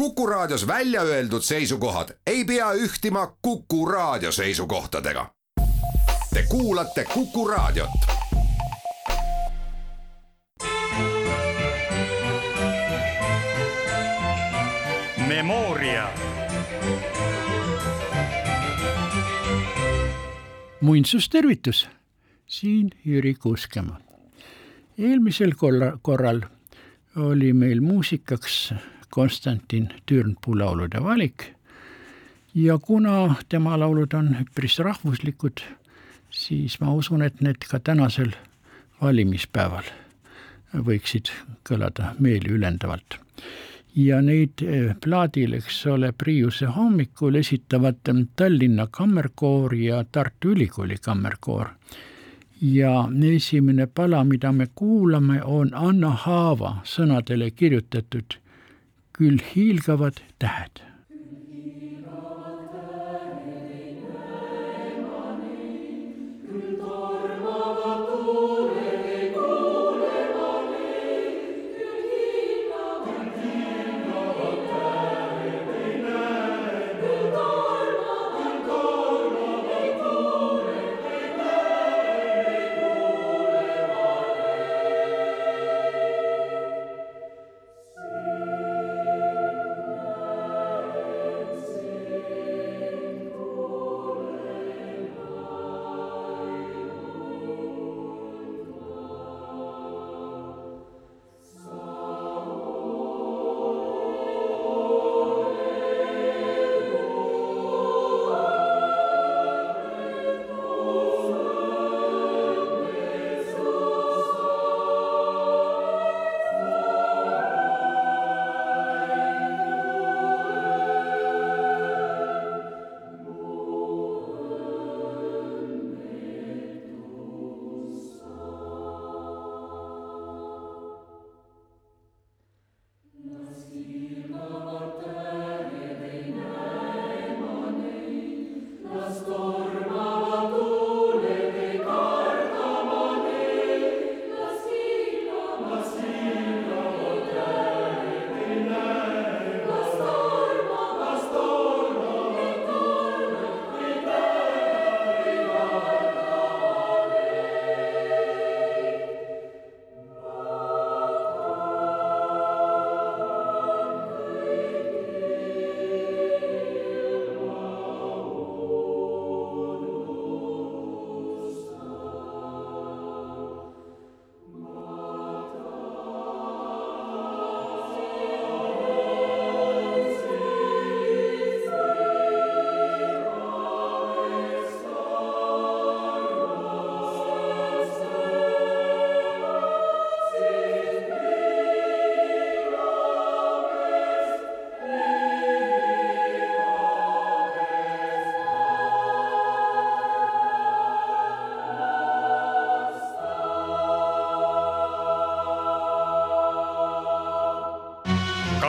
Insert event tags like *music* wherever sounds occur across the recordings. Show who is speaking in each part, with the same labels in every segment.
Speaker 1: Kuku Raadios välja öeldud seisukohad ei pea ühtima Kuku Raadio seisukohtadega. Te kuulate Kuku Raadiot.
Speaker 2: Memoria.
Speaker 3: muinsustervitus, siin Jüri Kuuskemaa. eelmisel korral oli meil muusikaks Konstantin Türnpuu laulude valik ja kuna tema laulud on üpris rahvuslikud, siis ma usun, et need ka tänasel valimispäeval võiksid kõlada meeliülendavalt. ja neid eh, plaadil, eks ole, Priiuse hommikul esitavad Tallinna Kammerkoor ja Tartu Ülikooli Kammerkoor ja esimene pala, mida me kuulame, on Anna Haava sõnadele kirjutatud Küll hiilgavad tähed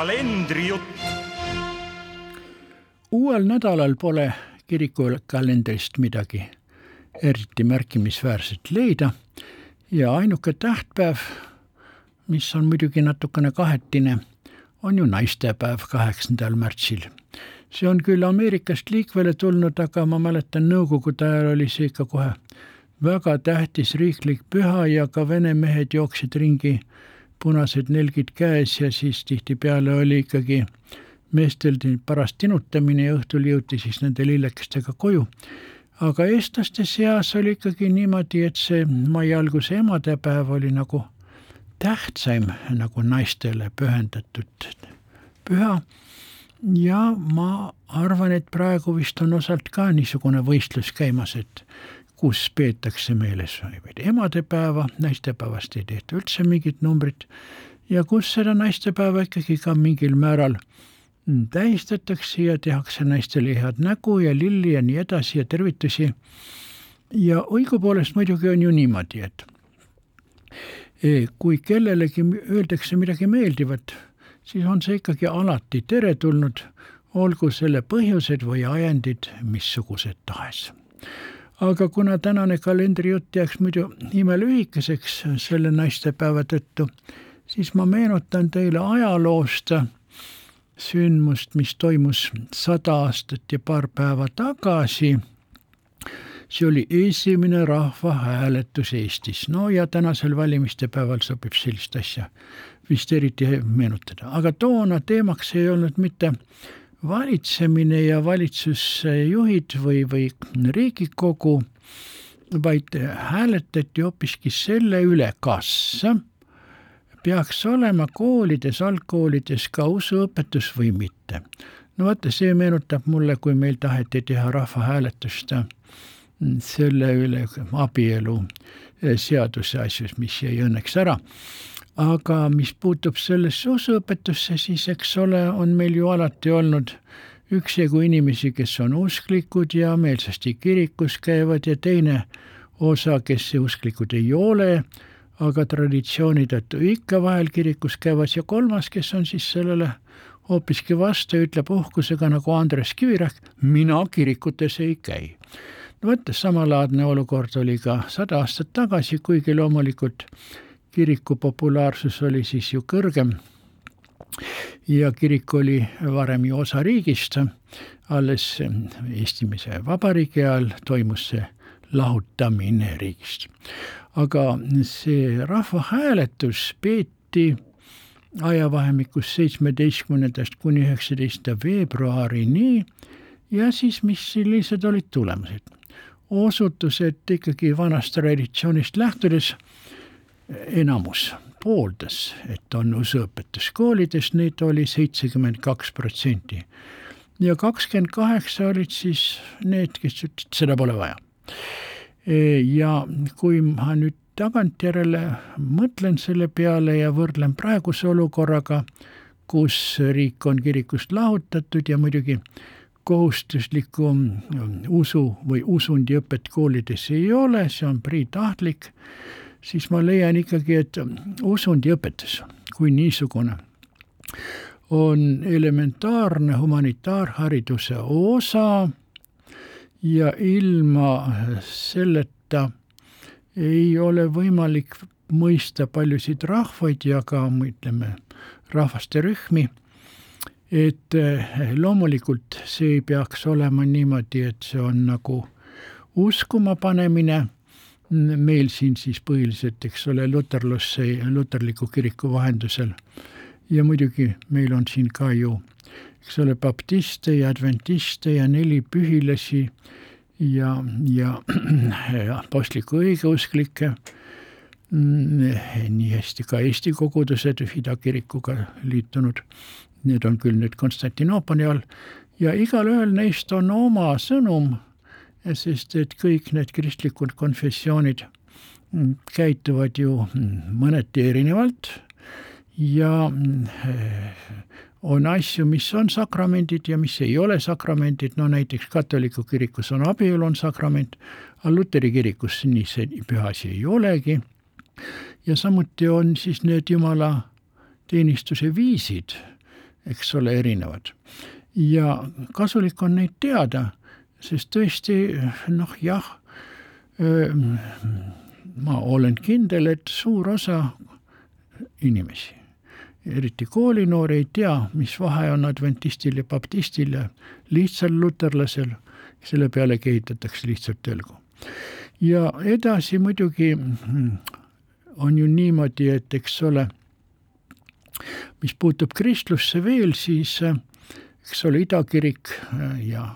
Speaker 2: kalendrijutt.
Speaker 3: uuel nädalal pole kirikukalendrist midagi eriti märkimisväärset leida ja ainuke tähtpäev, mis on muidugi natukene kahetine, on ju naistepäev kaheksandal märtsil. see on küll Ameerikast liikvele tulnud, aga ma mäletan, nõukogude ajal oli see ikka kohe väga tähtis riiklik püha ja ka vene mehed jooksid ringi punased nelgid käes ja siis tihtipeale oli ikkagi meestel paras tinutamine ja õhtul jõuti siis nende lillekestega koju. aga eestlaste seas oli ikkagi niimoodi, et see mai alguse emadepäev oli nagu tähtsaim nagu naistele pühendatud püha. ja ma arvan, et praegu vist on osalt ka niisugune võistlus käimas, et kus peetakse meeles emadepäeva, naistepäevast ei tehta üldse mingit numbrit ja kus seda naistepäeva ikkagi ka mingil määral tähistatakse ja tehakse naistele head nägu ja lilli ja nii edasi ja tervitusi. ja õigupoolest muidugi on ju niimoodi, et kui kellelegi öeldakse midagi meeldivat, siis on see ikkagi alati teretulnud, olgu selle põhjused või ajendid missugused tahes aga kuna tänane kalendrijutt jääks muidu imelühikeseks selle naistepäeva tõttu, siis ma meenutan teile ajaloost sündmust, mis toimus sada aastat ja paar päeva tagasi. see oli esimene rahvahääletus Eestis, no ja tänasel valimiste päeval sobib sellist asja vist eriti meenutada, aga toona teemaks ei olnud mitte valitsemine ja valitsusjuhid või, või Riigikogu, vaid hääletati hoopiski selle üle, kas peaks olema koolides, algkoolides ka usuõpetus või mitte. no vaata, see meenutab mulle, kui meil taheti teha rahvahääletust selle üle abielu seaduse asjus, mis jäi õnneks ära aga mis puutub sellesse usuõpetusse, siis eks ole, on meil ju alati olnud üksjagu inimesi, kes on usklikud ja meelsasti kirikus käivad ja teine osa, kes usklikud ei ole, aga traditsiooni tõttu ikka vahel kirikus käivad ja kolmas, kes on siis sellele hoopiski vastu ja ütleb uhkusega nagu Andres Kivirähk, mina kirikutes ei käi. no vot, samalaadne olukord oli ka sada aastat tagasi, kuigi loomulikult kiriku populaarsus oli siis ju kõrgem ja kirik oli varem ju osa riigist, alles esimese vabariigi ajal toimus see lahutamine riigist. aga see rahvahääletus peeti ajavahemikus seitsmeteistkümnendast kuni üheksateistkümnenda veebruarini ja siis, mis sellised olid tulemused? osutus, et ikkagi vanast traditsioonist lähtudes enamus pooldas, et on usuõpetus koolides, neid oli seitsekümmend kaks protsenti. ja kakskümmend kaheksa olid siis need, kes ütlesid, seda pole vaja. E, ja kui ma nüüd tagantjärele mõtlen selle peale ja võrdlen praeguse olukorraga, kus riik on kirikust lahutatud ja muidugi kohustuslikku usu või usundiõpet koolides ei ole, see on priitahtlik siis ma leian ikkagi, et usundiõpetus kui niisugune on elementaarne humanitaarhariduse osa ja ilma selleta ei ole võimalik mõista paljusid rahvaid ja ka ütleme, rahvaste rühmi, et loomulikult see ei peaks olema niimoodi, et see on nagu uskuma panemine meil siin siis põhiliselt, eks ole, luterlusse luterliku kiriku vahendusel. ja muidugi meil on siin ka ju, eks ole, baptiste ja adventiste ja neli pühilasi ja, ja, ja *clears throat* apostliku õigeusklikke, nii hästi ka Eesti kogudused Ida kirikuga liitunud, need on küll nüüd Konstantinoopoli all, ja igalühel neist on oma sõnum sest et kõik need kristlikud konfessioonid mm, käituvad ju mm, mõneti erinevalt ja mm, on asju, mis on sakramendid ja mis ei ole sakramendid, no näiteks katoliku kirikus on abielu on sakrament, aga luteri kirikus nii see püha asi ei olegi. ja samuti on siis need jumala teenistuse viisid, eks ole, erinevad. ja kasulik on neid teada sest tõesti noh, jah, ma olen kindel, et suur osa inimesi, eriti koolinoori ei tea, mis vahe on adventistil ja baptistil ja lihtsal luterlasel, selle peale kehitatakse lihtsalt õlgu. ja edasi muidugi on ju niimoodi, et eks ole, mis puutub kristlusse veel, siis eks ole, idakirik ja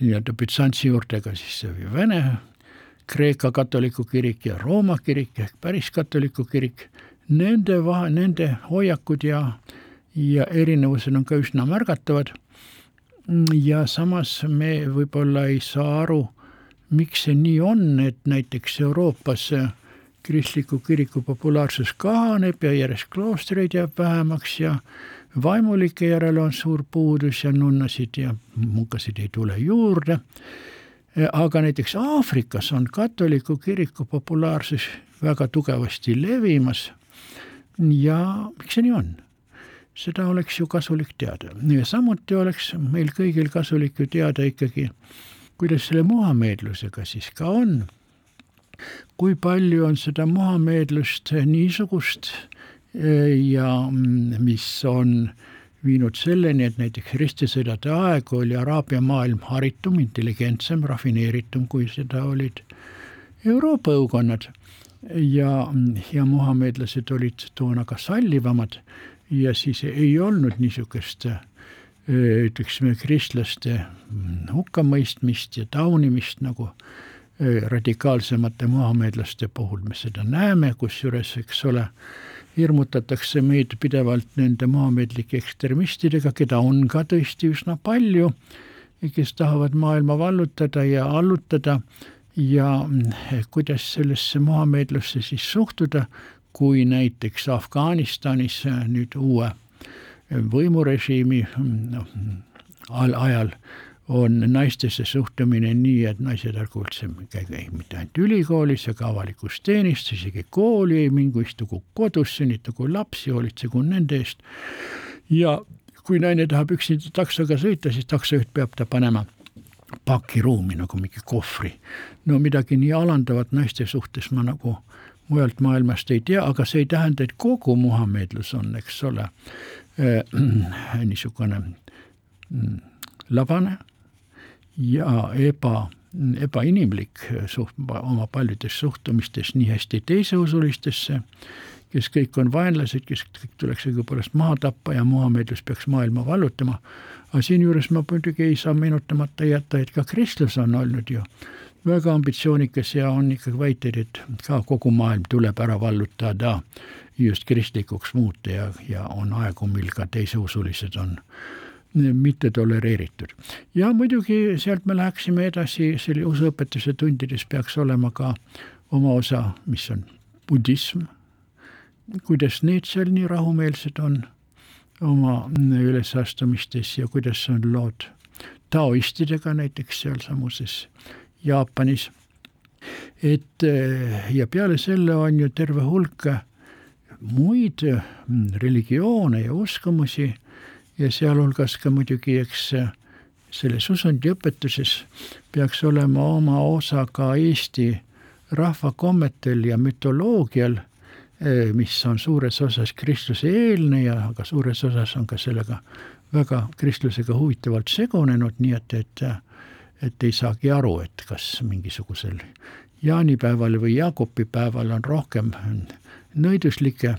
Speaker 3: nii-öelda Bütsantsi juurde ka siis Vene Kreeka katoliku kirik ja Rooma kirik ehk päris katoliku kirik, nende vahe, nende hoiakud ja, ja erinevused on ka üsna märgatavad. ja samas me võib-olla ei saa aru, miks see nii on, et näiteks Euroopas kristliku kiriku populaarsus kahaneb ja järjest kloostreid jääb vähemaks ja vaimulike järele on suur puudus ja nunnasid ja munkasid ei tule juurde. aga näiteks Aafrikas on katoliku kiriku populaarsus väga tugevasti levimas. ja miks see nii on? seda oleks ju kasulik teada ja samuti oleks meil kõigil kasulik ju teada ikkagi, kuidas selle muhameedlusega siis ka on. kui palju on seda muhameedlust niisugust ja mm, mis on viinud selleni, et näiteks ristisõdade aeg oli Araabia maailm haritum, intelligentsem, rafineeritum, kui seda olid Euroopa õukonnad. ja, ja muhamedlased olid toona ka sallivamad ja siis ei olnud niisugust ütleksime kristlaste hukkamõistmist ja taunimist, nagu radikaalsemate muhamedlaste puhul me seda näeme, kusjuures, eks ole, hirmutatakse meid pidevalt nende muhamedlike ekstremistidega, keda on ka tõesti üsna palju, kes tahavad maailma vallutada ja allutada. Ja kuidas sellesse muhamedlusse siis suhtuda, kui näiteks Afganistanis nüüd uue võimurežiimi noh, ajal on naistesse suhtumine nii, et naised ärgu üldse käigu mitte ainult ülikoolis, aga avalikus teenistus, isegi kooli ei mingu, istugu kodus, sünnitagu lapsi, hoolitsegu nende eest. ja kui naine tahab üksinda taksoga sõita, siis taksojuht peab ta panema pakiruumi nagu mingi kohvri. no midagi nii alandavat naiste suhtes ma nagu mujalt maailmast ei tea, aga see ei tähenda, et kogu muhamedlus on, eks ole äh,, *clears throat* niisugune mm, labane ja eba, ebainimlik suht-, oma paljudes suhtumistes nii hästi teiseusulistesse, kes kõik on vaenlased, kes kõik tuleks õigupoolest maha tappa ja Muhamedlus peaks maailma vallutama, aga siinjuures ma muidugi ei saa meenutamata jätta, et ka kristlus on olnud ju väga ambitsioonikas ja on ikkagi väiteid, et ka kogu maailm tuleb ära vallutada, just kristlikuks muuta ja, ja on aegu, mil ka teiseusulised on mitte tolereeritud. ja muidugi sealt me läheksime edasi, selle usuõpetuse tundides peaks olema ka oma osa, mis on budism, kuidas need seal nii rahumeelsed on oma ülesastumistes ja kuidas on lood taoistidega näiteks sealsamuses Jaapanis. et ja peale selle on ju terve hulk muid religioone ja uskumusi ja sealhulgas ka muidugi, eks selles usundiõpetuses peaks olema oma osa ka Eesti rahvakommetel ja mütoloogial, eh, mis on suures osas kristluse eelne ja aga suures osas on ka sellega väga kristlusega huvitavalt segunenud, nii et, et et ei saagi aru, et kas mingisugusel jaanipäeval või Jaakopipäeval on rohkem nõiduslikke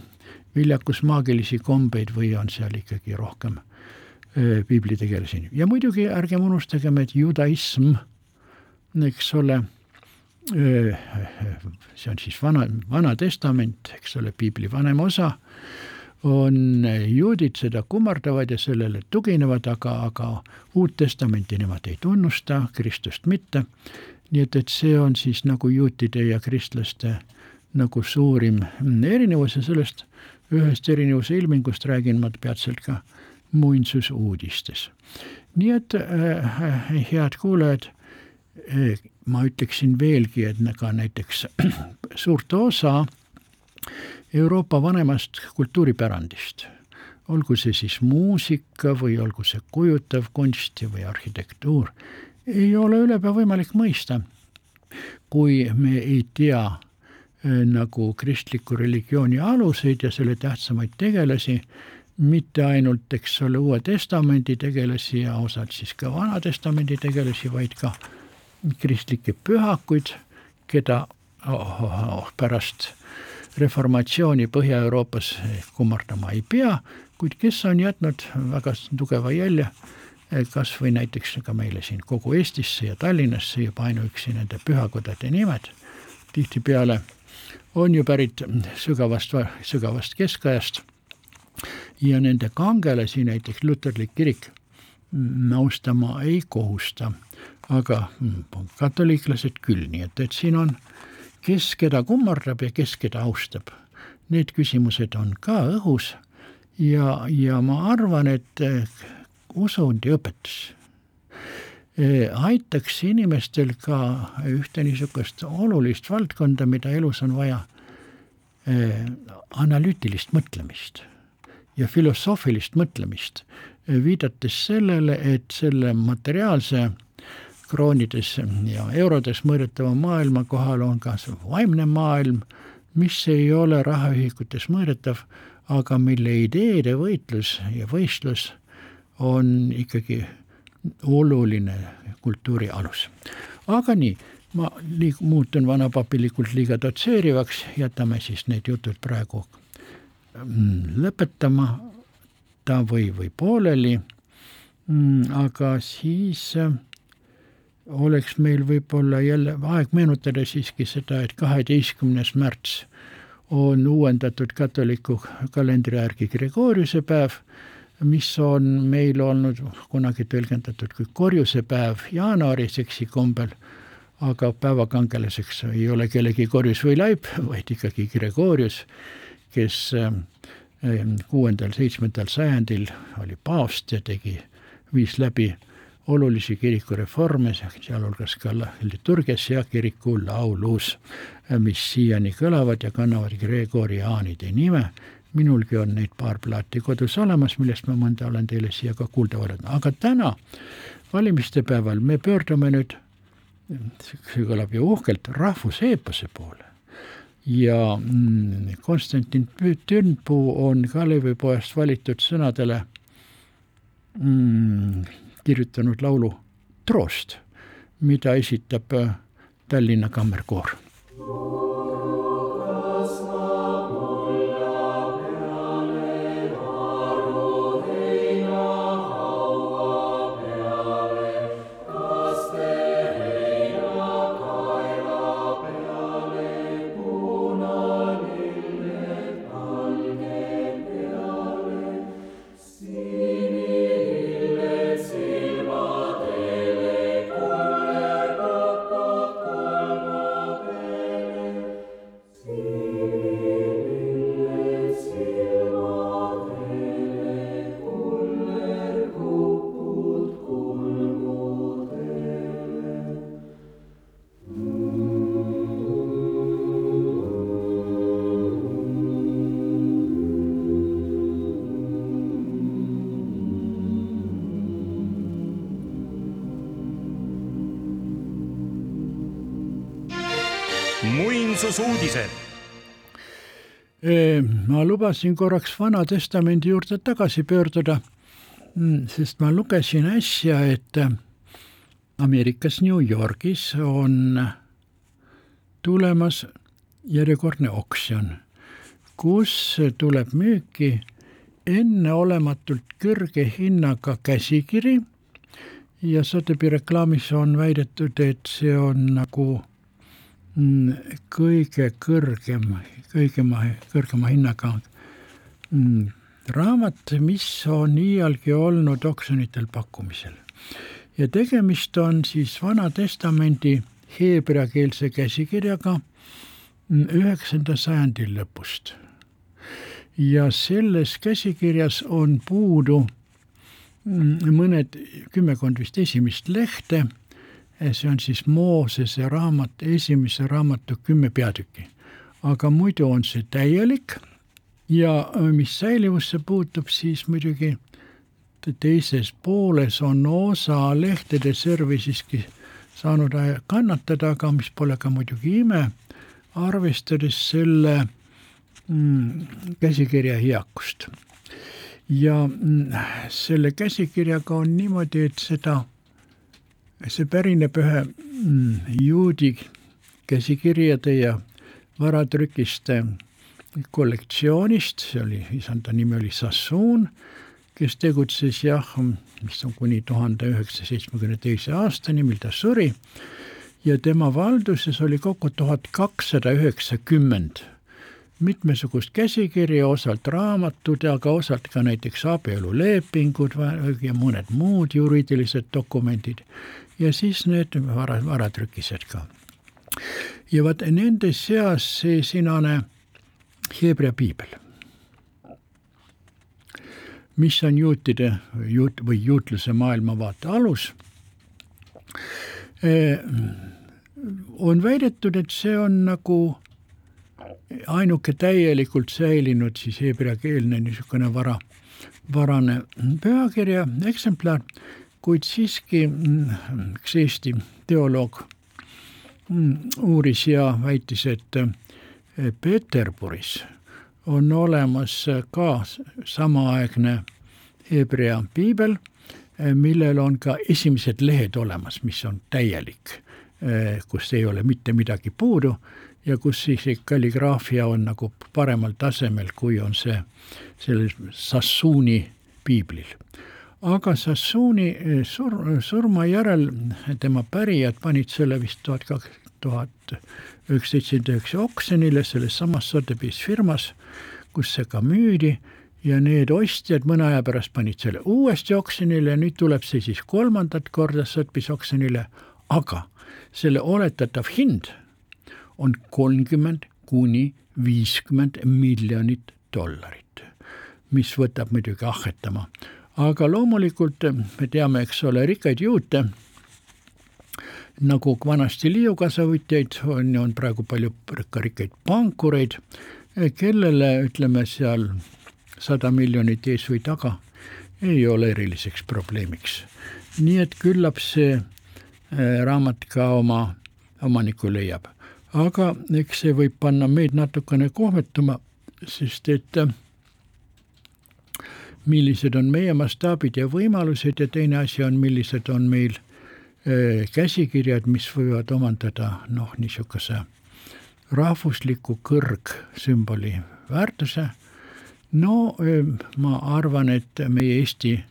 Speaker 3: viljakusmaagilisi kombeid või on seal ikkagi rohkem piiblitegelasi ja muidugi ärgem unustagem, et judaism, eks ole, see on siis vana, Vana Testament, eks ole, piibli vanem osa, on juudid seda kummardavad ja sellele tuginevad, aga, aga Uut Testamenti nemad ei tunnusta, Kristust mitte. nii et, et see on siis nagu juutide ja kristlaste nagu suurim erinevus ja sellest ühest erinevuse ilmingust räägin ma peatselt ka äh, muinsusuudistes. nii et äh, head kuulajad äh,, ma ütleksin veelgi, et ka näiteks *clears throat* suurt osa Euroopa vanemast kultuuripärandist, olgu see siis muusika või olgu see kujutav kunst või arhitektuur, ei ole ülepea võimalik mõista, kui me ei tea äh, nagu kristliku religiooni aluseid ja selle tähtsamaid tegelasi mitte ainult, eks ole, Uue Testamendi tegelasi ja osad siis ka Vana Testamendi tegelasi, vaid ka kristlikke pühakuid, keda oh, oh, oh, pärast reformatsiooni Põhja-Euroopas kummardama ei pea, kuid kes on jätnud väga tugeva jälje kas või näiteks ka meile siin kogu Eestisse ja Tallinnasse juba ainuüksi nende pühakodade nimed. Tihtipeale on ju pärit sügavast, sügavast keskajast ja nende kangelasi näiteks luterlik kirik austama ei kohusta, aga katoliiklased küll, nii et, et siin on, kes keda kummardab ja kes keda austab. Need küsimused on ka õhus. Ja, ja ma arvan, et eh, usundiõpetus eh, aitaks inimestel ka ühte niisugust olulist valdkonda, mida elus on vaja, eh, analüütilist mõtlemist ja filosoofilist mõtlemist, viidates sellele, et selle materiaalse kroonides ja eurodes mõõdetava maailma kohal on ka see vaimne maailm, mis ei ole rahaühikutes mõõdetav, aga mille ideede võitlus ja võistlus on ikkagi oluline kultuuri alus. aga nii, ma liig-, muutun vanapapilikult liiga dotseerivaks, jätame siis need jutud praegu lõpetama. Ta või, või pooleli. Mm,. aga siis äh, oleks meil võib-olla jälle aeg meenutada siiski seda, et kaheteistkümnes märts on uuendatud katoliku kalendri järgi Gregoriuse päev, mis on meil olnud kunagi tõlgendatud kui korjusepäev jaanuaris eksikombel, aga päevakangelaseks ei ole kellegi korjus või laip, vaid ikkagi Gregorius, kes äh, kuuendal-seitsmendal sajandil oli paavst ja tegi, viis läbi olulisi kirikureforme, sealhulgas ka liturgias ja kiriku laulus, mis siiani kõlavad ja kannavad Gregoriaanide nime. minulgi on neid paar plaati kodus olemas, millest ma mõnda olen teile siia ka kuulda võrrelnud, aga täna, valimiste päeval, me pöördume nüüd, see kõlab ju uhkelt, rahvuseepose poole ja mm, Konstantin Türnpuu on Kalevipojast valitud sõnadele mm, kirjutanud laulu Troost, mida esitab äh, Tallinna Kammerkoor.
Speaker 2: Muinsusuudised.
Speaker 3: ma lubasin korraks Vana Testamendi juurde tagasi pöörduda, mm, sest ma lugesin äsja, et Ameerikas New Yorgis on tulemas järjekordne oksjon, kus tuleb müüki enneolematult kõrge hinnaga käsikiri ja Sotheby's reklaamis on väidetud, et see on nagu kõige kõrgem, kõigema, kõrgema hinnaga mm, raamat, mis on iialgi olnud oksjonitel pakkumisel. ja tegemist on siis Vana Testamendi heebreakeelse käsikirjaga mm, üheksanda sajandi lõpust. ja selles käsikirjas on puudu mõned kümmekond vist esimest lehte see on siis Moosese raamat, esimese raamatu kümme peatükki. aga muidu on see täielik ja mis säilivusse puutub, siis muidugi teises pooles on osa lehtede servi siiski saanud kannatada, aga mis pole ka muidugi ime, arvestades selle mm, käsikirja heakust. ja mm, selle käsikirjaga on niimoodi, et seda see pärineb ühe mm, juudi käsikirjade ja varatrükiste kollektsioonist, see oli, isanda nimi oli Sassoon, kes tegutses jah, mis on kuni tuhande üheksasaja seitsmekümne teise aastani, mil ta suri, ja tema valduses oli kokku tuhat kakssada üheksakümmend mitmesugust käsikirja, osalt raamatud, aga osalt ka näiteks abielulepingud ja mõned muud juriidilised dokumendid ja siis need vara, varatrükised ka. ja vot nende seas see sinane Hebra piibel, mis on juutide juut- või juutluse maailmavaate alus, on väidetud, et see on nagu ainuke täielikult säilinud siis heebreakeelne niisugune vara, varane pühakirja eksemplar kuid siiski mm, üks Eesti teoloog mm, uuris ja väitis, et Peterburis on olemas ka samaaegne Hebrea piibel, millel on ka esimesed lehed olemas, mis on täielik, kus ei ole mitte midagi puudu ja kus siis kalligraafia on nagu paremal tasemel, kui on see sellel Sassuuni piiblil. Aga Sassuuni sur-, surma järel tema pärijad panid selle vist tuhat kaks, tuhat üheksasada seitsekümmend üheksa oksjonile selles samas Sotheby's firmas, kus see ka müüdi ja need ostjad mõne aja pärast panid selle uuesti oksjonile ja nüüd tuleb see siis kolmandat korda Sotheby's oksjonile, aga selle oletatav hind on kolmkümmend kuni viiskümmend miljonit dollarit, mis võtab muidugi ahhetama. Aga loomulikult me teame, eks ole, rikkaid juute, nagu vanasti liiukasavõtjaid, on, on praegu palju ka rikkaid pankureid, kellele ütleme seal sada miljonit ees või taga ei ole eriliseks probleemiks. nii et küllap see eh, raamat ka oma omaniku leiab aga eks see võib panna meid natukene kohmetuma, sest et äh, millised on meie mastaabid ja võimalused ja teine asi on, millised on meil äh, käsikirjad, mis võivad omandada noh, niisuguse rahvusliku kõrgsümboli väärtuse. no äh, ma arvan, et meie Eesti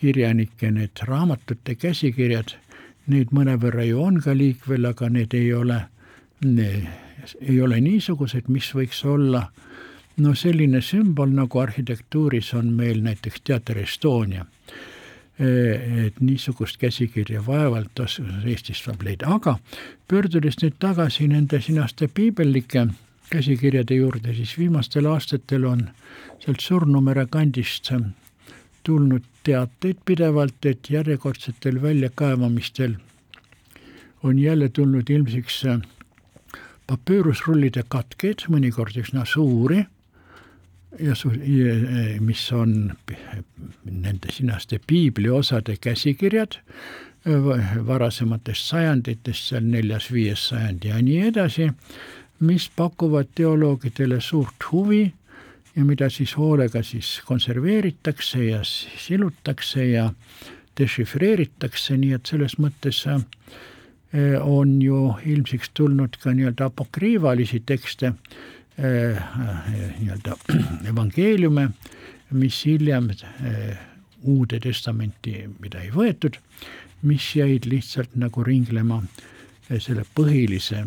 Speaker 3: kirjanike need raamatute käsikirjad, neid mõnevõrra ju on ka liikvel, aga need ei ole ei ole niisugused, mis võiks olla no selline sümbol, nagu arhitektuuris on meil näiteks Teater Estonia. E, et niisugust käsikirja vaevalt Eestis saab leida, aga pöördudes nüüd tagasi nende sinaste piibellike käsikirjade juurde, siis viimastel aastatel on sealt surnumere kandist tulnud teateid pidevalt, et järjekordsetel väljakaevamistel on jälle tulnud ilmsiks papüürusrullide katkeid, mõnikord üsna suuri su-, mis on nende sinaste piibliosade käsikirjad varasematest sajanditest, seal neljas-viies sajand ja nii edasi, mis pakuvad teoloogidele suurt huvi ja mida siis hoolega siis konserveeritakse ja silutakse ja dešifreeritakse, nii et selles mõttes Eh, on ju ilmsiks tulnud ka nii-öelda apokriivalisi tekste, nii-öelda *clears throat* evangeeliume, mis hiljem eh, Uude Testamenti, mida ei võetud, mis jäid lihtsalt nagu ringlema selle põhilise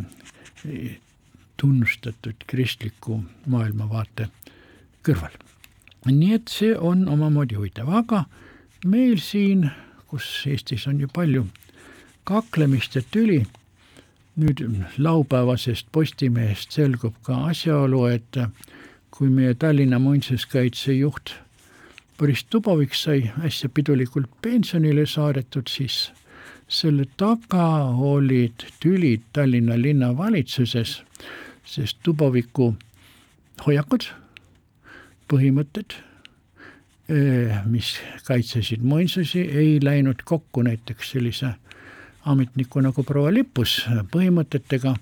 Speaker 3: tunnustatud kristliku maailmavaate kõrval. nii et see on omamoodi huvitav, aga meil siin, kus Eestis on ju palju kaklemist ja tüli. Nüüd laupäevasest Postimehest selgub ka asjaolu, et kui meie Tallinna muinsuskaitse juht Boris Dubovik sai äsja pidulikult pensionile saadetud, siis selle taga olid tülid Tallinna linnavalitsuses, sest Duboviku hoiakud, põhimõtted, eh, mis kaitsesid muinsusi, ei läinud kokku näiteks sellise ametniku nagu proua Lippus põhimõtetega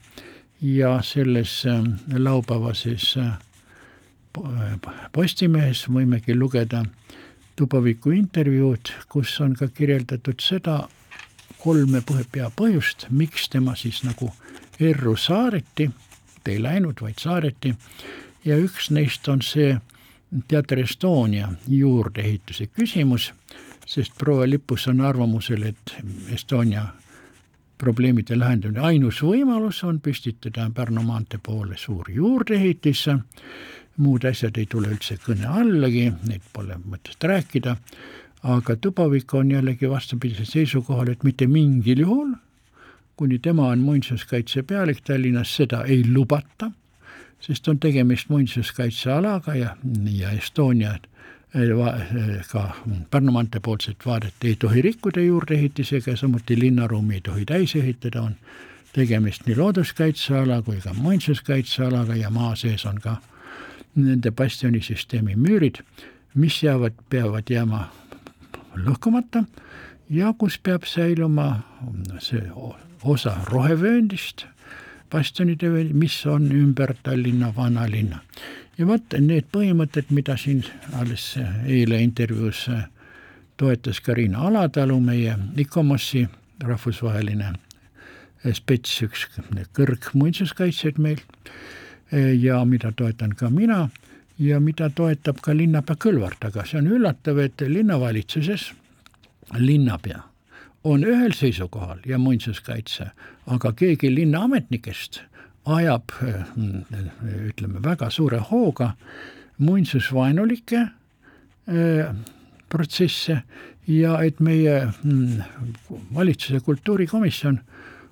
Speaker 3: ja selles äh, laupäevases äh, Postimehes võimegi lugeda Tuboviku intervjuud, kus on ka kirjeldatud seda kolme peapõhjust, miks tema siis nagu erru saareti, ei läinud, vaid saareti, ja üks neist on see Teater Estonia juurdeehituse küsimus, sest proua Lippus on arvamusel, et Estonia probleemide lahendamine, ainus võimalus on püstitada Pärnu maantee poole suur juurdeehitis, muud asjad ei tule üldse kõne allagi, neid pole mõtet rääkida, aga Tubavik on jällegi vastupidisel seisukohal, et mitte mingil juhul, kuni tema on muinsuskaitse pealik Tallinnas, seda ei lubata, sest on tegemist muinsuskaitsealaga ja, ja Estonia ka Pärnu maantee poolset vaadet ei tohi rikkuda juurdeehitisega ja samuti linnaruumi ei tohi täis ehitada, on tegemist nii looduskaitseala kui ka muinsuskaitsealaga ja maa sees on ka nende bastionisüsteemi müürid, mis jäävad, peavad jääma lõhkumata ja kus peab säiluma see osa rohevööndist, bastionide, mis on ümber Tallinna vanalinna ja vot need põhimõtted, mida siin alles eile intervjuus toetas Karina Alatalu, meie ICOMOS-i rahvusvaheline spets, üks kõrgmuinsuskaitsjaid meil ja mida toetan ka mina ja mida toetab ka linnapea Kõlvart, aga see on üllatav, et linnavalitsuses linnapea on ühel seisukohal ja muinsuskaitse, aga keegi linnaametnikest ajab ütleme väga suure hooga muinsusvaenulikke äh, protsesse ja et meie mm, valitsuse kultuurikomisjon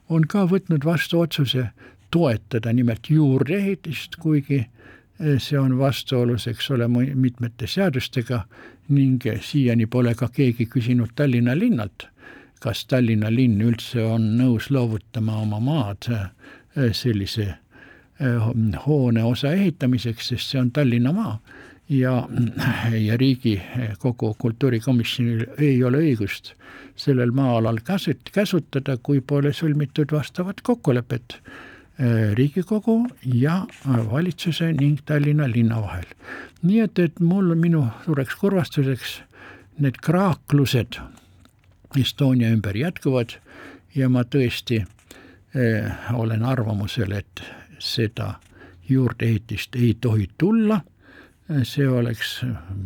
Speaker 3: on ka võtnud vastu otsuse toetada nimelt juurdeehitist, kuigi äh, see on vastuolus, eks ole, mitmete seadustega ning siiani pole ka keegi küsinud Tallinna linnalt kas Tallinna linn üldse on nõus loovutama oma maad sellise äh, hoone osa ehitamiseks, sest see on Tallinna maa ja, ja Riigikogu kultuurikomisjonil ei ole õigust sellel maa-alal käsut-, käsutada, kui pole sõlmitud vastavat kokkulepet äh, Riigikogu ja valitsuse ning Tallinna linna vahel. nii et, et mul minu suureks kurvastuseks need kraaklused Estonia ümber jätkuvad ja ma tõesti äh, olen arvamusel, et seda juurdeehitist ei tohi tulla, see oleks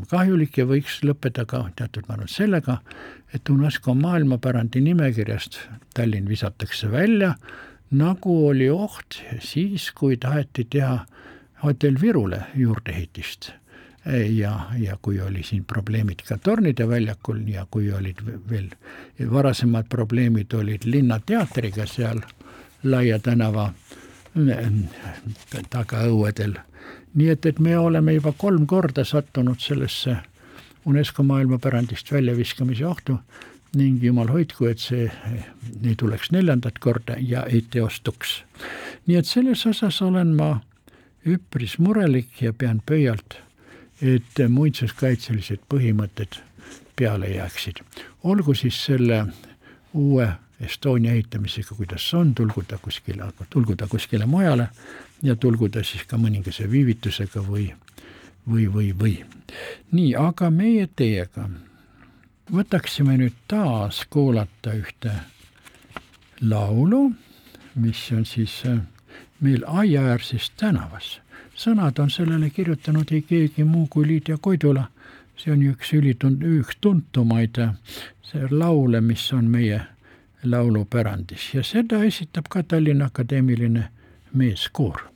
Speaker 3: kahjulik ja võiks lõppeda ka teatud määral sellega, et UNESCO maailmapärandi nimekirjast Tallinn visatakse välja, nagu oli oht siis, kui taheti teha hotell Virule juurdeehitist. Ja, ja kui oli siin probleemid ka Tornide väljakul ja kui olid veel varasemad probleemid olid Linnateatriga seal Laia tänava tagaõuedel. nii et, et me oleme juba kolm korda sattunud sellesse UNESCO maailmapärandist väljaviskamise ohtu ning jumal hoidku, et see ei tuleks neljandat korda ja ei teostuks. nii et selles osas olen ma üpris murelik ja pean pöialt et muinsuskaitselised põhimõtted peale jääksid. olgu siis selle uue Estonia ehitamisega, kuidas on, tulgu ta kuskile, tulgu ta kuskile mujale ja tulgu ta siis ka mõningase viivitusega või, või, või, või. nii, aga meie teiega võtaksime nüüd taas kuulata ühte laulu, mis on siis äh, meil aiaäärses tänavas sõnad on sellele kirjutanud ei keegi muu kui Lydia Koidula. see on üks ülitun-, üks tuntumaid laule, mis on meie laulupärandis. Ja seda esitab ka Tallinna Akadeemiline meeskoor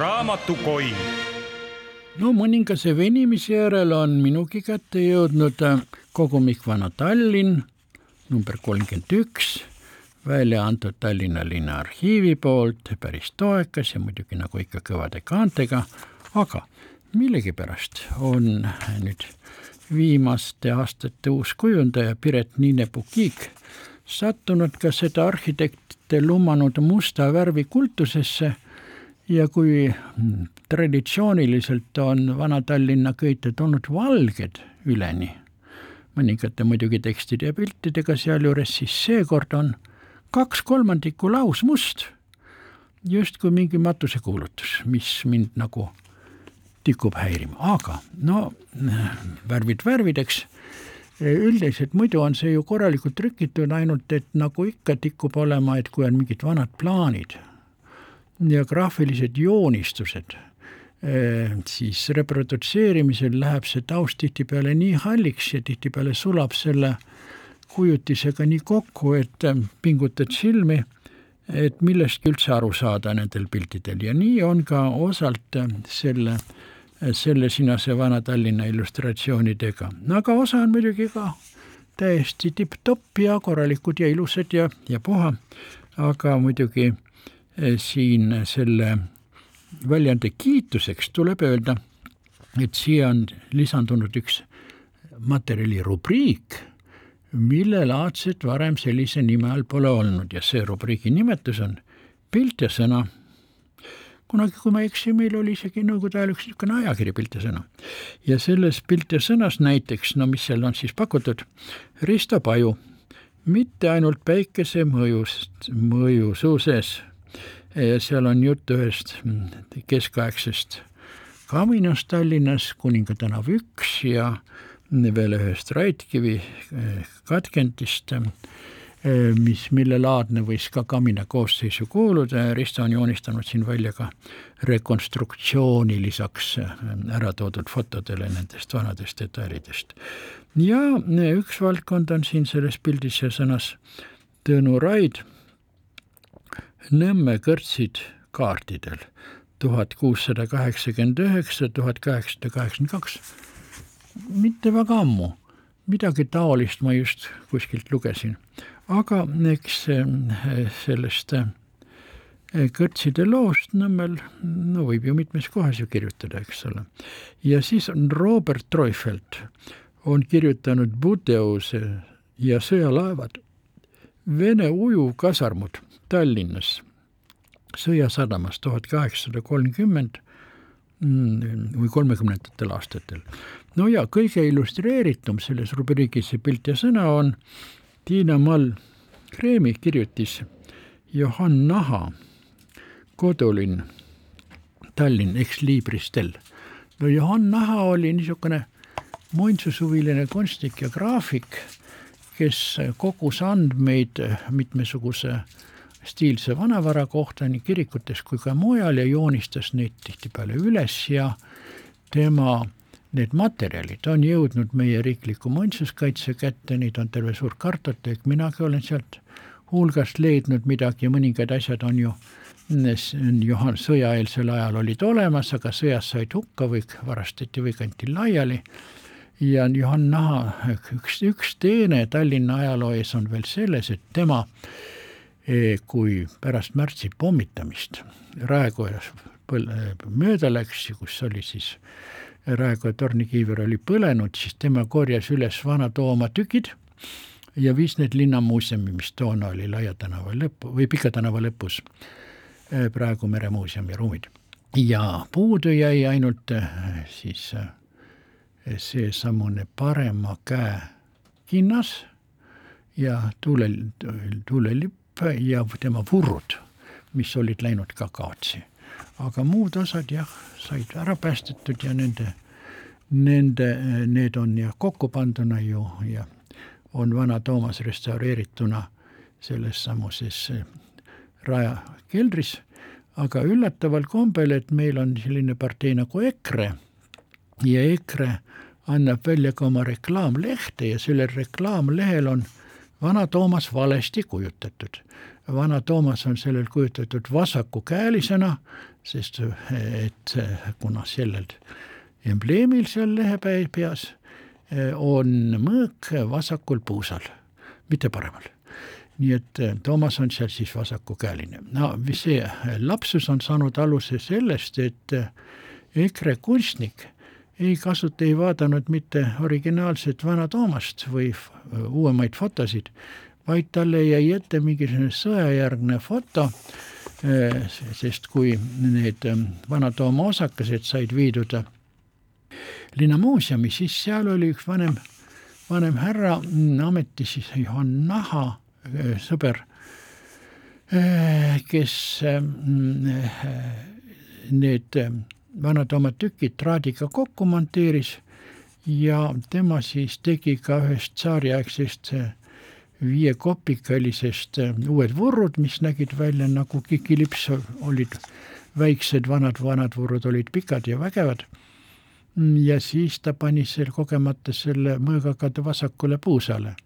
Speaker 2: raamatukoi.
Speaker 3: no mõningase venimise järel on minugi kätte jõudnud äh, kogumik Vana Tallinn number kolmkümmend üks, välja antud Tallinna Linnaarhiivi poolt, päris toekas ja muidugi nagu ikka kõvade kaantega, aga millegipärast on nüüd viimaste aastate uus kujundaja Piret Niine-Pukik sattunud ka seda arhitektide lumanud musta värvi kultusesse ja kui traditsiooniliselt on Vana-Tallinna köited olnud valged üleni, mõningate muidugi tekstide ja piltidega sealjuures, siis seekord on kaks kolmandikku lausmust, justkui mingi matusekuulutus, mis mind nagu tikub häirima, aga no värvid värvideks, üldiselt muidu on see ju korralikult trükitud, ainult et nagu ikka tikub olema, et kui on mingid vanad plaanid ja graafilised joonistused, siis reprodutseerimisel läheb see taust tihtipeale nii halliks ja tihtipeale sulab selle kujutisega nii kokku, et pingutad silmi, et millestki üldse aru saada nendel piltidel. Ja nii on ka osalt selle äh, selle sinase Vana-Tallinna illustratsioonidega, aga osa on muidugi ka täiesti tipp-topp ja korralikud ja ilusad ja, ja puha, aga muidugi eh, siin selle väljaande kiituseks tuleb öelda, et siia on lisandunud üks materjali rubriik, millelaadset varem sellise nime all pole olnud ja see rubriigi nimetus on pilt ja sõna kunagi, kui ma ei eksi, meil oli isegi nõukogude ajal üks niisugune ajakiri Pilt ja sõna. ja selles Pilt ja sõnas näiteks, no mis seal on siis pakutud, Risto Paju, mitte ainult päikese mõjust, mõju suuses, seal on jutt ühest keskaegsest kaminast Tallinnas, Kuninga tänav üks ja veel ühest Raidkivi katkendist Eh, mis, millelaadne võis ka Kamina koosseisu kuuluda ja Risto on joonistanud siin välja ka rekonstruktsiooni lisaks eh, ära toodud fotodele nendest vanadest detailidest. ja eh, üks valdkond on siin selles pildis ja sõnas Tõnu Raid, Nõmme kõrtsid kaartidel. tuhat kuussada kaheksakümmend üheksa, tuhat kaheksasada kaheksakümmend kaks, mitte väga ammu. Midagi taolist ma just kuskilt lugesin. Aga eks eh, sellest eh, kõrtside loost Nõmmel, no võib ju mitmes kohas ju kirjutada, eks ole. ja siis on Robert Treufelt on kirjutanud Budeuse ja sõjalaevad, Vene ujuvkasarmud Tallinnas, Sõjasadamas tuhat kaheksasada kolmkümmend mm, või kolmekümnendatel aastatel. no ja kõige illustreeritum selles rubriigis see pilt ja sõna on Tiina Mall Kreemi kirjutis Johann Naha kodulinn Tallinn Ex Libristel. no Johann Naha oli niisugune muinsushuviline kunstnik ja graafik, kes kogus andmeid mitmesuguse stiilse vanavara kohta nii kirikutes kui ka mujal ja joonistas neid tihtipeale üles ja tema need materjalid on jõudnud meie riikliku muinsuskaitse kätte, neid on terve suur kartoteek, minagi olen sealt hulgast leidnud midagi mõningad asjad on ju Johan sõjaeelsel ajal olid olemas, aga sõjas said hukka või varastati või kanti laiali. ja Johan Naha üks, üks teene Tallinna ajaloo ees on veel selles, et tema e, kui pärast märtsi pommitamist Raekojas mööda läks, kus oli siis Raekoja tornikiiver oli põlenud, siis tema korjas üles Vana-Tooma tükid ja viis need linnamuuseumi, mis toona oli Laia tänava lõpu või Pika tänava lõpus, eh, praegu Meremuuseumi ruumid. ja puudu jäi ainult eh, siis eh, seesamune parema käe kinnas ja tuule, tuulelipp ja tema vurrud, mis olid läinud ka kaotsi aga muud osad jah, said ära päästetud ja nende, nende, need on jah kokku panduna ju ja on Vana Toomas restaureerituna selles samuses eh, raja keldris, aga üllataval kombel, et meil on selline partei nagu EKRE ja EKRE annab välja ka oma reklaamlehte ja sellel reklaamlehel on Vana Toomas valesti kujutatud vana Toomas on sellel kujutatud vasakukäelisena, sest et kuna sellel embleemil seal lehe peas on mõõk vasakul puusal, mitte paremal. nii et Toomas on seal siis vasakukäeline. no see lapsus on saanud aluse sellest, et EKRE kunstnik ei kasuta, ei vaadanud mitte originaalset Vana Toomast või uuemaid fotosid, vaid talle jäi ette mingisugune sõjajärgne foto, sest kui need Vana Tooma osakesed said viidud linnamuuseumi, siis seal oli üks vanem, vanem härra, ametis siis Johan Naha sõber, kes need vanad oma tükid traadiga kokku monteeris ja tema siis tegi ka ühest tsaariaegsest viiekopikalisest uued vurrud, mis nägid välja nagu kikilips, olid väiksed, vanad, vanad vurrud olid pikad ja vägevad. ja siis ta pani seal kogemata selle mõõgaga vasakule puusale.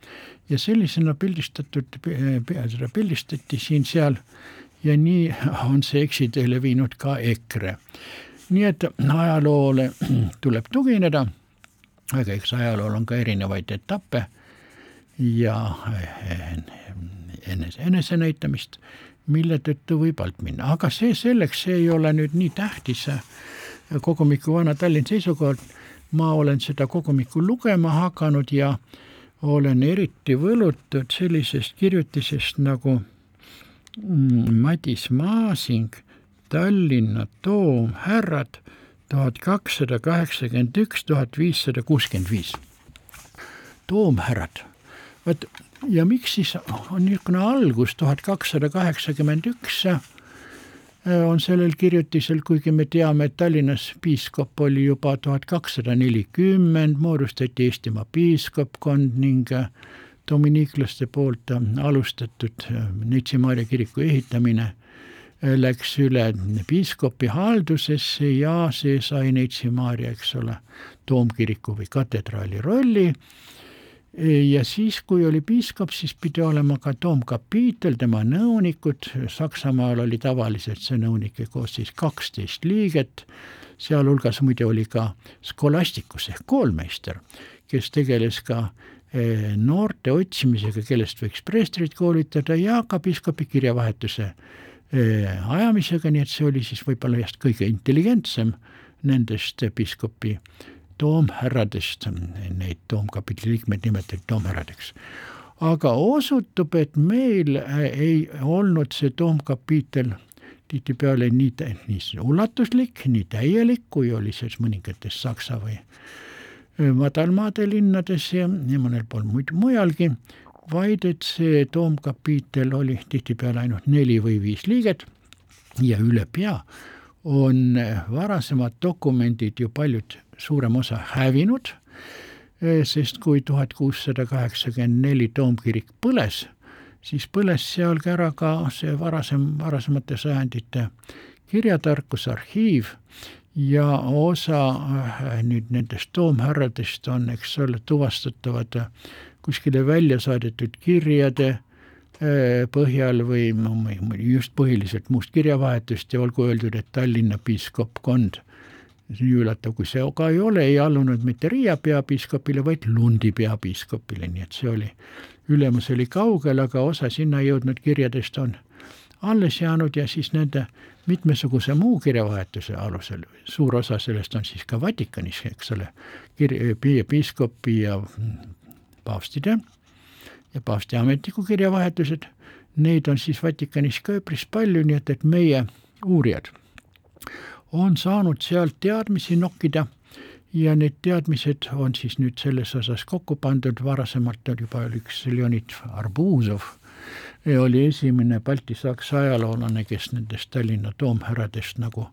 Speaker 3: Ja sellisena pildistatud, seda pildistati siin-seal ja nii on see eksiteele viinud ka EKRE nii et ajaloole *clears throat* tuleb tugineda, aga eks ajalool on ka erinevaid etappe ja enese, enesenäitamist, mille tõttu võib alt minna, aga see selleks, see ei ole nüüd nii tähtis. Kogumiku Vana-Tallinn seisukohalt, ma olen seda kogumikku lugema hakanud ja olen eriti võlutud sellisest kirjutisest nagu mm, Madis Maasing Tallinna toomhärrad tuhat kakssada kaheksakümmend üks, tuhat viissada kuuskümmend viis. toomhärrad, vot ja miks siis on niisugune algus tuhat kakssada kaheksakümmend üks on sellel kirjutisel, kuigi me teame, et Tallinnas piiskop oli juba tuhat kakssada nelikümmend, moodustati Eestimaa piiskopkond ning dominiiklaste poolt alustatud Neitsi Maarja kiriku ehitamine läks üle piiskopi haldusesse ja see sai Neitsi Maarja, eks ole, toomkiriku või katedraali rolli. ja siis, kui oli piiskop, siis pidi olema ka toomkapiitel, tema nõunikud, Saksamaal oli tavaliselt see nõunike koosseis kaksteist liiget, sealhulgas muide oli ka skolastikus ehk koolmeister, kes tegeles ka eh, noorte otsimisega, kellest võiks preestrit koolitada ja ka piiskopi kirjavahetuse ajamisega, nii et see oli siis võib-olla just kõige intelligentsem nendest piiskopi toomhärradest, neid toomkapitli liikmeid nimetati toomhärradeks. aga osutub, et meil ei olnud see toomkapiitel tihtipeale nii, nii ulatuslik, nii täielik, kui oli siis mõningates Saksa või madalmaade linnades ja, ja mõnel pool muid mujalgi vaid et see toomkapiitel oli tihtipeale ainult neli või viis liiget ja üle pea on varasemad dokumendid ju paljud, suurem osa hävinud, sest kui tuhat kuussada kaheksakümmend neli toomkirik põles, siis põles seal ka ära ka see varasem, varasemate sajandite kirjatarkusarhiiv ja osa äh, nüüd nendest toomhärradest on, eks ole, tuvastatavad kuskile välja saadetud kirjade äh, põhjal või just põhiliselt muust kirjavahetust ja olgu öeldud, et Tallinna piiskopkond, nii üllatav kui see ka ei ole, ei allunud mitte Riia peapiiskopile, vaid Lundi peapiiskopile, nii et see oli, ülemus oli kaugel, aga osa sinna jõudnud kirjadest on alles jäänud ja siis nende mitmesuguse muu kirjavahetuse alusel, suur osa sellest on siis ka Vatikanis, eks ole, kir-, piiskopi ja paavstide ja paavsti ametniku kirjavahetused, neid on siis Vatikanis ka üpris palju, nii et, et meie uurijad on saanud sealt teadmisi nokkida. Ja need teadmised on siis nüüd selles osas kokku pandud, varasemalt oli juba üks Leonid Arbuzov, oli esimene baltisaksa ajaloolane, kes nendest Tallinna toomhäradest nagu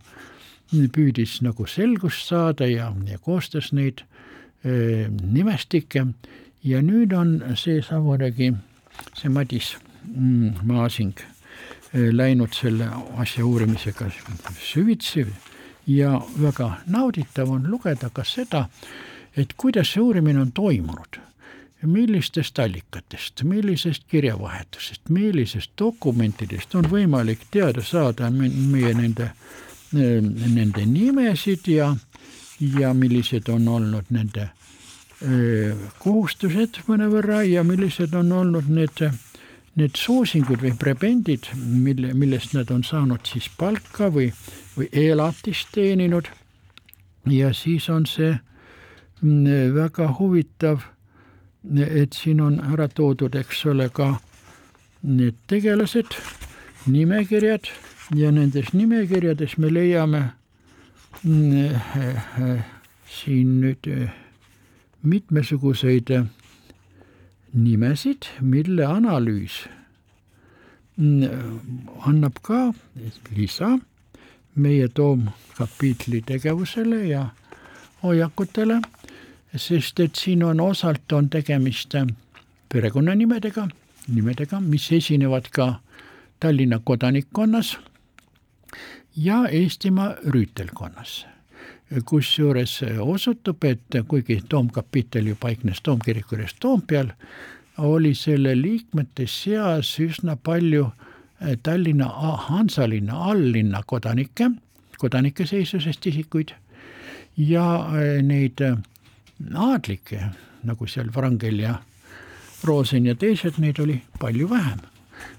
Speaker 3: püüdis nagu selgust saada ja, ja koostas neid e, nimestikke ja nüüd on see Savoregi, see Madis mm, Maasing eh, läinud selle asja uurimisega süvitsi ja väga nauditav on lugeda ka seda, et kuidas see uurimine on toimunud, millistest allikatest, millisest kirjavahetusest, millisest dokumentidest on võimalik teada saada meie nende, eh, nende nimesid ja, ja millised on olnud nende kohustused mõnevõrra ja millised on olnud need need soosingud või prebendid, mille, millest nad on saanud siis palka või, või elatist teeninud. ja siis on see mm, väga huvitav, et siin on ära toodud, eks ole, ka need tegelased, nimekirjad ja nendes nimekirjades me leiame mm, siin nüüd mitmesuguseid nimesid, mille analüüs annab ka lisa meie toomkapiitli tegevusele ja hoiakutele, sest et siin on osalt on tegemist perekonnanimedega, nimedega, mis esinevad ka Tallinna kodanikkonnas ja Eestimaa rüütelkonnas kusjuures osutub, et kuigi toomkapitel ju paiknes toomkiriku juures Toompeal, oli selle liikmete seas üsna palju eh, Tallinna Hansalinna alllinna kodanikke, kodanike seisusest isikuid ja eh, neid eh, aadlikke, nagu seal Wrangel ja Rosen ja teised, neid oli palju vähem,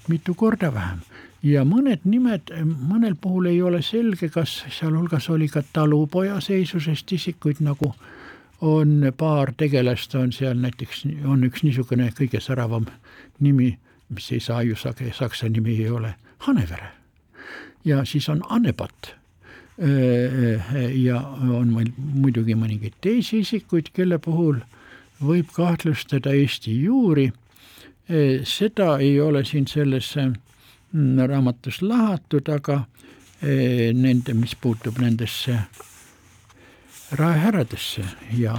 Speaker 3: mitu korda vähem ja mõned nimed, mõnel puhul ei ole selge, kas sealhulgas oli ka talupoja seisusest isikuid, nagu on paar tegelast, on seal näiteks, on üks niisugune kõige säravam nimi, mis ei saa ju sage, saksa nimi ei ole, Hanevere. ja siis on Annepat. ja on meil muidugi mõningaid teisi isikuid, kelle puhul võib kahtlustada Eesti juuri. seda ei ole siin selles raamatus lahatud, aga eh, nende, mis puutub nendesse raehärradesse ja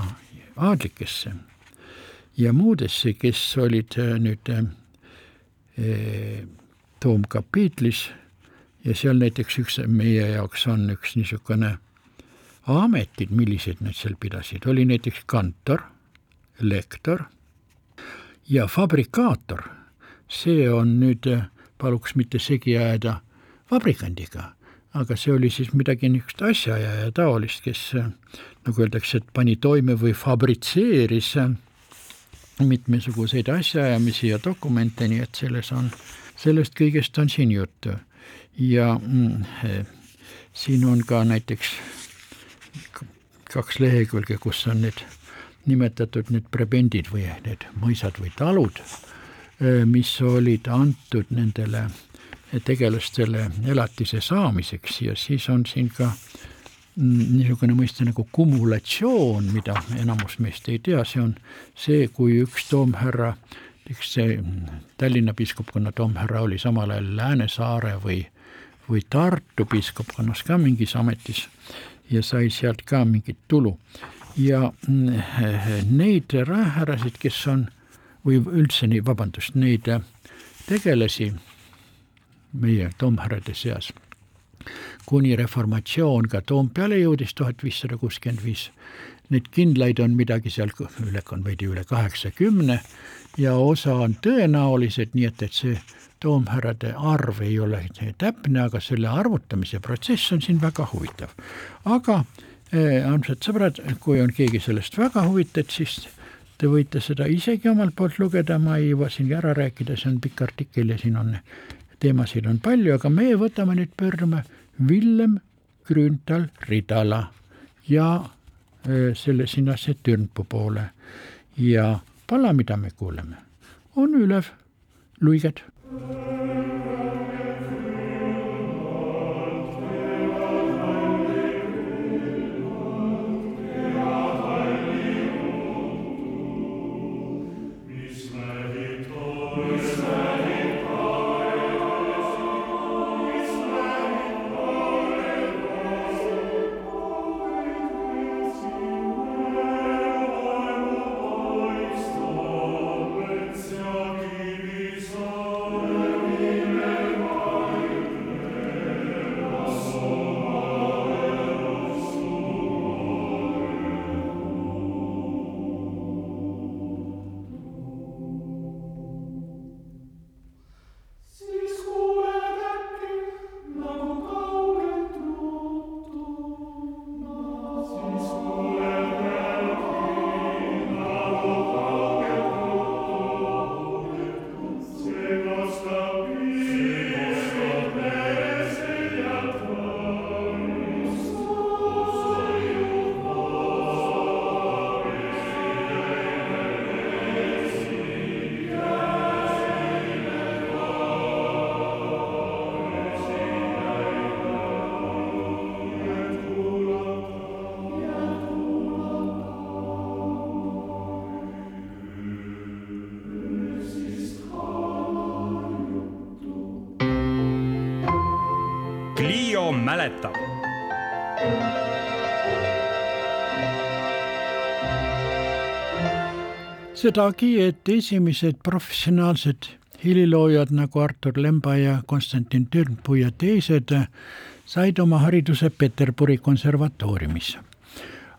Speaker 3: aadlikesse ja muudesse, kes olid eh, nüüd eh, toomkapiitlis ja seal näiteks üks meie jaoks on üks niisugune ametid, millised nad seal pidasid, oli näiteks kantor, lektor ja fabrikaator. see on nüüd paluks mitte segi ajada vabrikandiga, aga see oli siis midagi niisugust asjaajaja taolist, kes nagu öeldakse, et pani toime või fabritseeris mitmesuguseid asjaajamisi ja dokumente, nii et selles on, sellest kõigest on siin juttu. ja mm, siin on ka näiteks kaks lehekülge, kus on need nimetatud need prebendid või need mõisad või talud mis olid antud nendele tegelastele elatise saamiseks ja siis on siin ka niisugune mõiste nagu kumulatsioon, mida enamus meist ei tea, see on see, kui üks toomhärra, eks see Tallinna piiskopkonna toomhärra oli samal ajal Läänesaare või, või Tartu piiskopkonnas ka mingis ametis ja sai sealt ka mingit tulu. ja neid raehärrasid, kes on või üldse nii, vabandust, neid äh, tegelasi meie toomhärrade seas, kuni reformatsioon ka Toompeale jõudis tuhat viissada kuuskümmend viis. Neid kindlaid on midagi seal üle, on veidi üle kaheksakümne ja osa on tõenäolised, nii et, et see toomhärrade arv ei ole täpne, aga selle arvutamise protsess on siin väga huvitav. aga äh, armsad sõbrad, kui on keegi sellest väga huvitatud, siis Te võite seda isegi omalt poolt lugeda, ma ei jõua siin ära rääkida, see on pikk artikkel ja siin on teemasid on palju, aga meie võtame nüüd, pöördume Villem Grünthal Ridala ja selle sinna see Türnpu poole ja pala, mida me kuuleme, on ülev luiged.
Speaker 2: Mäletab
Speaker 3: sedagi, et esimesed professionaalsed heliloojad nagu Artur Lemba ja Konstantin Türnpuu ja teised said oma hariduse Peterburi konservatooriumis.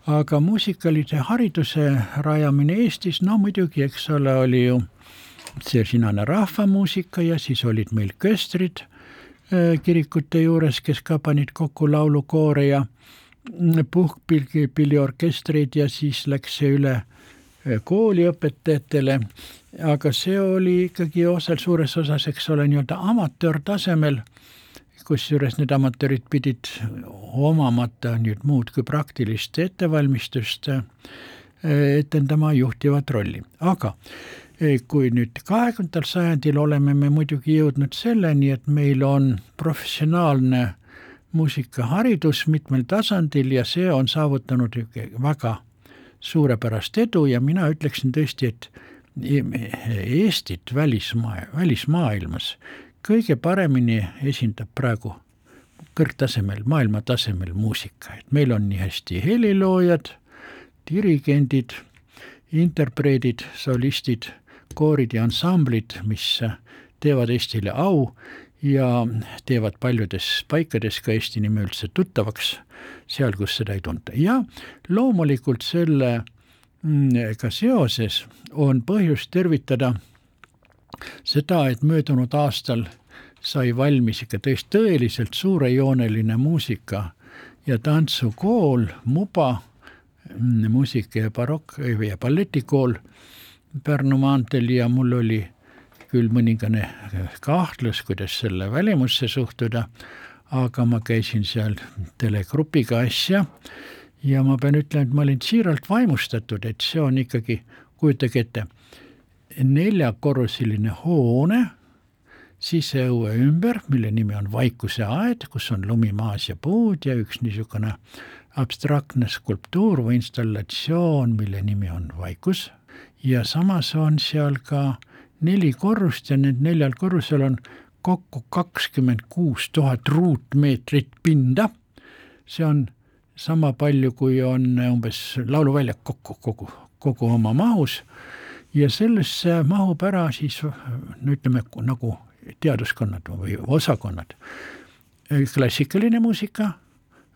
Speaker 3: aga muusikalise hariduse rajamine Eestis, no muidugi, eks ole, oli ju see sinane rahvamuusika ja siis olid meil köstrid kirikute juures, kes ka panid kokku laulukoore ja puhkpilliorkestreid ja siis läks see üle kooliõpetajatele, aga see oli ikkagi osal suures osas, eks ole, nii-öelda amatöörtasemel, kusjuures need amatöörid pidid omamata nüüd muud kui praktilist ettevalmistust etendama juhtivat rolli, aga kui nüüd kahekümnendal sajandil oleme me muidugi jõudnud selleni, et meil on professionaalne muusikaharidus mitmel tasandil ja see on saavutanud väga suurepärast edu ja mina ütleksin tõesti, et Eestit välismaa, välismaailmas kõige paremini esindab praegu kõrgtasemel, maailmatasemel muusika, et meil on nii hästi heliloojad, dirigendid, interpreedid, solistid, koorid ja ansamblid, mis teevad Eestile au ja teevad paljudes paikades ka Eesti nime üldse tuttavaks, seal, kus seda ei tunta. ja loomulikult sellega mm, seoses on põhjust tervitada seda, et möödunud aastal sai valmis ikka tõesti tõeliselt suurejooneline muusika ja tantsukool, Muba, mm, muusika- ja barokk- ja balletikool Pärnu maanteel ja mul oli küll mõningane kahtlus, kuidas selle välimusse suhtuda, aga ma käisin seal telegrupiga asja ja ma pean ütlema, et ma olin siiralt vaimustatud, et see on ikkagi, kujutage ette, neljakorruseline hoone siseõue ümber, mille nimi on Vaikuse aed, kus on lumi maas ja puud ja üks niisugune abstraktne skulptuur või installatsioon, mille nimi on Vaikus ja samas on seal ka neli korrust ja need neljal korrusel on kokku kakskümmend kuus tuhat ruutmeetrit pinda. see on sama palju, kui on umbes lauluväljak kokku, kogu, kogu oma mahus. ja sellesse mahub ära siis no ütleme nagu teaduskonnad või osakonnad. klassikaline muusika,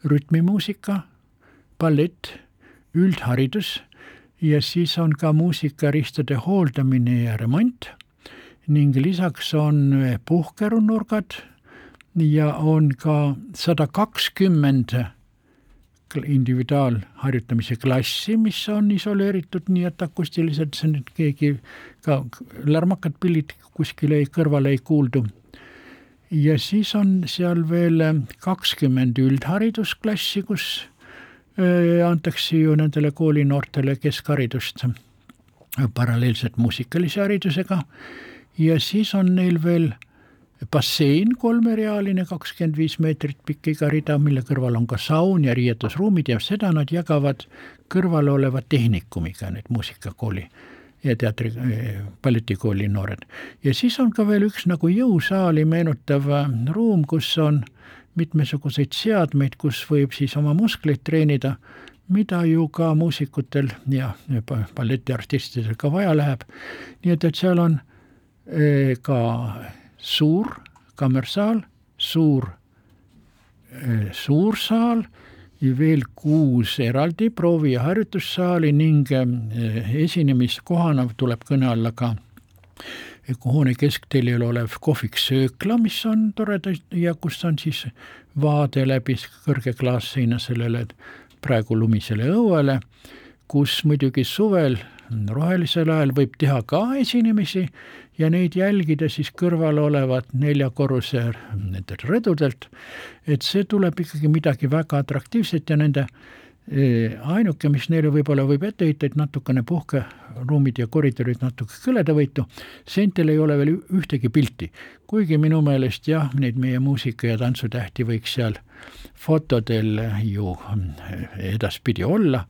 Speaker 3: rütmimuusika, ballett, üldharidus ja siis on ka muusikaristade hooldamine ja remont ning lisaks on puhkerunurgad ja on ka sada kakskümmend individuaalharjutamise klassi, mis on isoleeritud nii, et akustiliselt see nüüd keegi ka lärmakad pillid kuskile kõrvale ei kuuldu. ja siis on seal veel kakskümmend üldharidusklassi, kus antakse ju nendele koolinoortele keskharidust paralleelselt muusikalise haridusega ja siis on neil veel bassein kolmerealine, kakskümmend viis meetrit pikk iga rida, mille kõrval on ka saun ja riietusruumid ja seda nad jagavad kõrval oleva tehnikumiga, need muusikakooli ja teatri, balletikooli noored. ja siis on ka veel üks nagu jõusaali meenutav ruum, kus on mitmesuguseid seadmeid, kus võib siis oma muskleid treenida, mida ju ka muusikutel ja balletiartistidel ka vaja läheb. nii et, et seal on eh, ka suur kammersaal, suur, eh, suur saal veel kuus eraldi proovi- ja harjutussaali ning eh, esinemiskohana tuleb kõne alla ka hoone keskteljel olev kohvik Söökla, mis on tore ja kus on siis vaade läbi kõrge klaasseina sellele praegu lumisele õuele, kus muidugi suvel rohelisel ajal võib teha ka esinemisi ja neid jälgida siis kõrval olevat neljakorruse nendelt rõdudelt, et see tuleb ikkagi midagi väga atraktiivset ja nende ainuke, mis neile võib-olla võib ette heita, et natukene puhkeruumid ja koridorid natuke kõledavõitu, seintel ei ole veel ühtegi pilti. kuigi minu meelest jah, neid meie muusika- ja tantsutähti võiks seal fotodel ju edaspidi olla,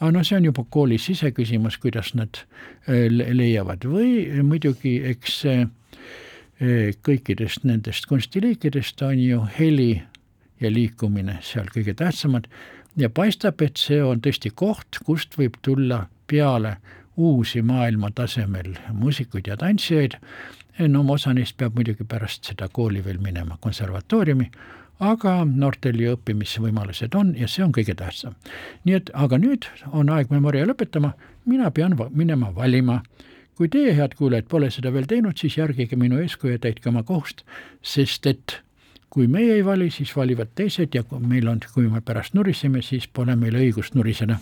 Speaker 3: aga noh, see on juba kooli siseküsimus, kuidas nad leiavad või muidugi eks kõikidest nendest kunstiliikidest on ju heli ja liikumine seal kõige tähtsamad ja paistab, et see on tõesti koht, kust võib tulla peale uusi maailma tasemel muusikuid ja tantsijaid. no osa neist peab muidugi pärast seda kooli veel minema konservatooriumi, aga noortel ju õppimisvõimalused on ja see on kõige tähtsam. nii et, aga nüüd on aeg Memoria lõpetama, mina pean va minema valima. kui teie, head kuulajad, pole seda veel teinud, siis järgige minu eeskuju ja täitke oma kohust, sest et kui meie ei vali, siis valivad teised ja kui meil on, kui me pärast nuriseme, siis pole meil õigust nuriseda